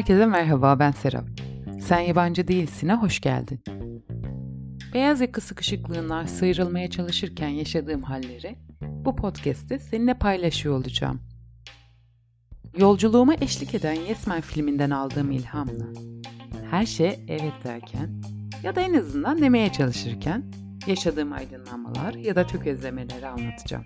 Herkese merhaba ben Serap. Sen yabancı değilsin'e hoş geldin. Beyaz yaka sıkışıklığından sıyrılmaya çalışırken yaşadığım halleri bu podcast'te seninle paylaşıyor olacağım. Yolculuğuma eşlik eden Yes Man filminden aldığım ilhamla her şey evet derken ya da en azından demeye çalışırken yaşadığım aydınlanmalar ya da tökezlemeleri anlatacağım.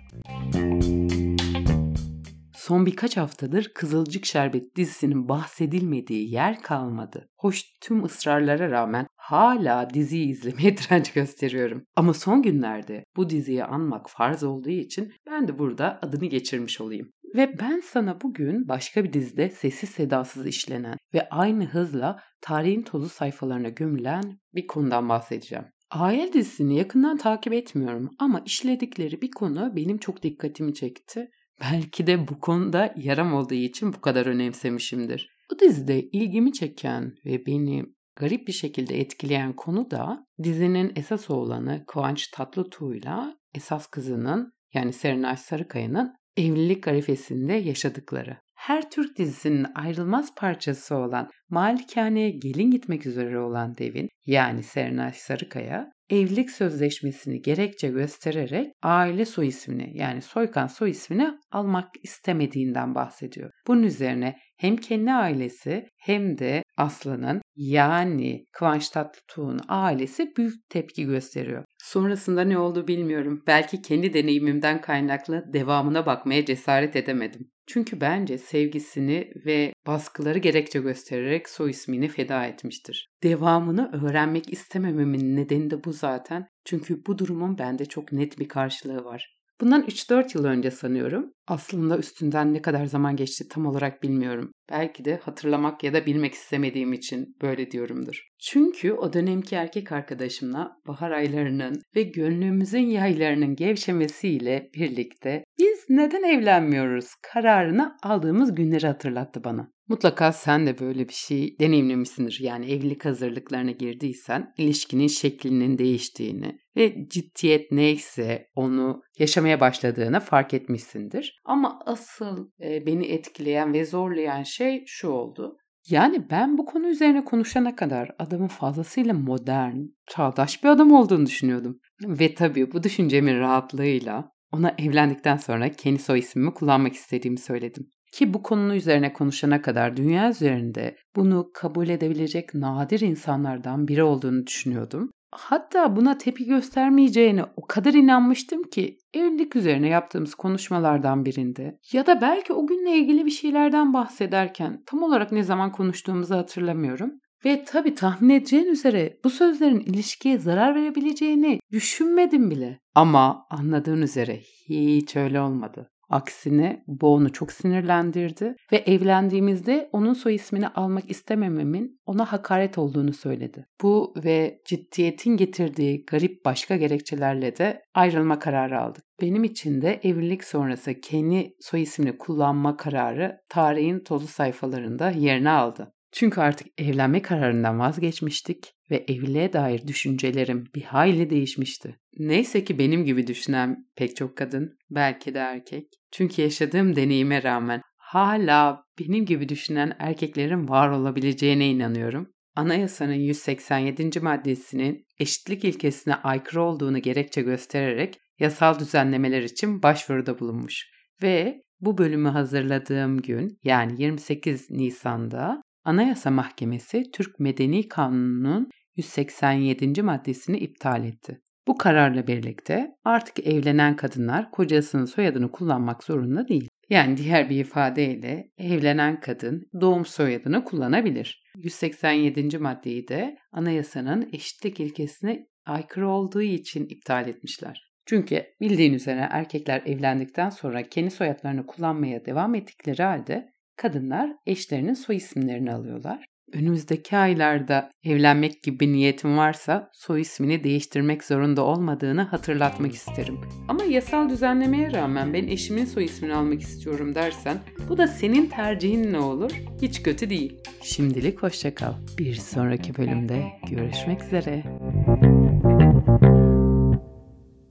Son birkaç haftadır Kızılcık Şerbet dizisinin bahsedilmediği yer kalmadı. Hoş tüm ısrarlara rağmen hala diziyi izlemeye direnç gösteriyorum. Ama son günlerde bu diziyi anmak farz olduğu için ben de burada adını geçirmiş olayım. Ve ben sana bugün başka bir dizide sessiz sedasız işlenen ve aynı hızla tarihin tozu sayfalarına gömülen bir konudan bahsedeceğim. Aile dizisini yakından takip etmiyorum ama işledikleri bir konu benim çok dikkatimi çekti Belki de bu konuda yaram olduğu için bu kadar önemsemişimdir. Bu dizide ilgimi çeken ve beni garip bir şekilde etkileyen konu da dizinin esas oğlanı Kıvanç Tatlıtuğ'yla esas kızının yani Serenay Sarıkaya'nın evlilik arifesinde yaşadıkları. Her Türk dizisinin ayrılmaz parçası olan Malikane'ye gelin gitmek üzere olan Devin yani Serenay Sarıkaya evlilik sözleşmesini gerekçe göstererek aile soy ismini yani Soykan soy ismini almak istemediğinden bahsediyor. Bunun üzerine hem kendi ailesi hem de Aslı'nın yani Kıvanç Tatlıtuğ'un ailesi büyük tepki gösteriyor. Sonrasında ne oldu bilmiyorum. Belki kendi deneyimimden kaynaklı devamına bakmaya cesaret edemedim. Çünkü bence sevgisini ve baskıları gerekçe göstererek soy ismini feda etmiştir. Devamını öğrenmek istemememin nedeni de bu zaten. Çünkü bu durumun bende çok net bir karşılığı var. Bundan 3-4 yıl önce sanıyorum. Aslında üstünden ne kadar zaman geçti tam olarak bilmiyorum. Belki de hatırlamak ya da bilmek istemediğim için böyle diyorumdur. Çünkü o dönemki erkek arkadaşımla bahar aylarının ve gönlümüzün yaylarının gevşemesiyle birlikte biz neden evlenmiyoruz kararını aldığımız günleri hatırlattı bana. Mutlaka sen de böyle bir şey deneyimlemişsindir. Yani evlilik hazırlıklarına girdiysen ilişkinin şeklinin değiştiğini ve ciddiyet neyse onu yaşamaya başladığını fark etmişsindir. Ama asıl e, beni etkileyen ve zorlayan şey şu oldu. Yani ben bu konu üzerine konuşana kadar adamın fazlasıyla modern, çağdaş bir adam olduğunu düşünüyordum. Ve tabii bu düşüncemin rahatlığıyla ona evlendikten sonra kendi soy ismimi kullanmak istediğimi söyledim. Ki bu konunun üzerine konuşana kadar dünya üzerinde bunu kabul edebilecek nadir insanlardan biri olduğunu düşünüyordum. Hatta buna tepki göstermeyeceğine o kadar inanmıştım ki evlilik üzerine yaptığımız konuşmalardan birinde ya da belki o günle ilgili bir şeylerden bahsederken tam olarak ne zaman konuştuğumuzu hatırlamıyorum. Ve tabi tahmin edeceğin üzere bu sözlerin ilişkiye zarar verebileceğini düşünmedim bile. Ama anladığın üzere hiç öyle olmadı. Aksine bu onu çok sinirlendirdi ve evlendiğimizde onun soy ismini almak istemememin ona hakaret olduğunu söyledi. Bu ve ciddiyetin getirdiği garip başka gerekçelerle de ayrılma kararı aldık. Benim için de evlilik sonrası kendi soy ismini kullanma kararı tarihin tozlu sayfalarında yerini aldı. Çünkü artık evlenme kararından vazgeçmiştik ve evliliğe dair düşüncelerim bir hayli değişmişti. Neyse ki benim gibi düşünen pek çok kadın, belki de erkek. Çünkü yaşadığım deneyime rağmen hala benim gibi düşünen erkeklerin var olabileceğine inanıyorum. Anayasanın 187. maddesinin eşitlik ilkesine aykırı olduğunu gerekçe göstererek yasal düzenlemeler için başvuruda bulunmuş. Ve bu bölümü hazırladığım gün yani 28 Nisan'da Anayasa Mahkemesi Türk Medeni Kanunu'nun 187. maddesini iptal etti. Bu kararla birlikte artık evlenen kadınlar kocasının soyadını kullanmak zorunda değil. Yani diğer bir ifadeyle evlenen kadın doğum soyadını kullanabilir. 187. maddeyi de anayasanın eşitlik ilkesine aykırı olduğu için iptal etmişler. Çünkü bildiğin üzere erkekler evlendikten sonra kendi soyadlarını kullanmaya devam ettikleri halde kadınlar eşlerinin soy isimlerini alıyorlar. Önümüzdeki aylarda evlenmek gibi bir niyetin varsa soy ismini değiştirmek zorunda olmadığını hatırlatmak isterim. Ama yasal düzenlemeye rağmen ben eşimin soy ismini almak istiyorum dersen bu da senin tercihin ne olur? Hiç kötü değil. Şimdilik hoşçakal. Bir sonraki bölümde görüşmek üzere.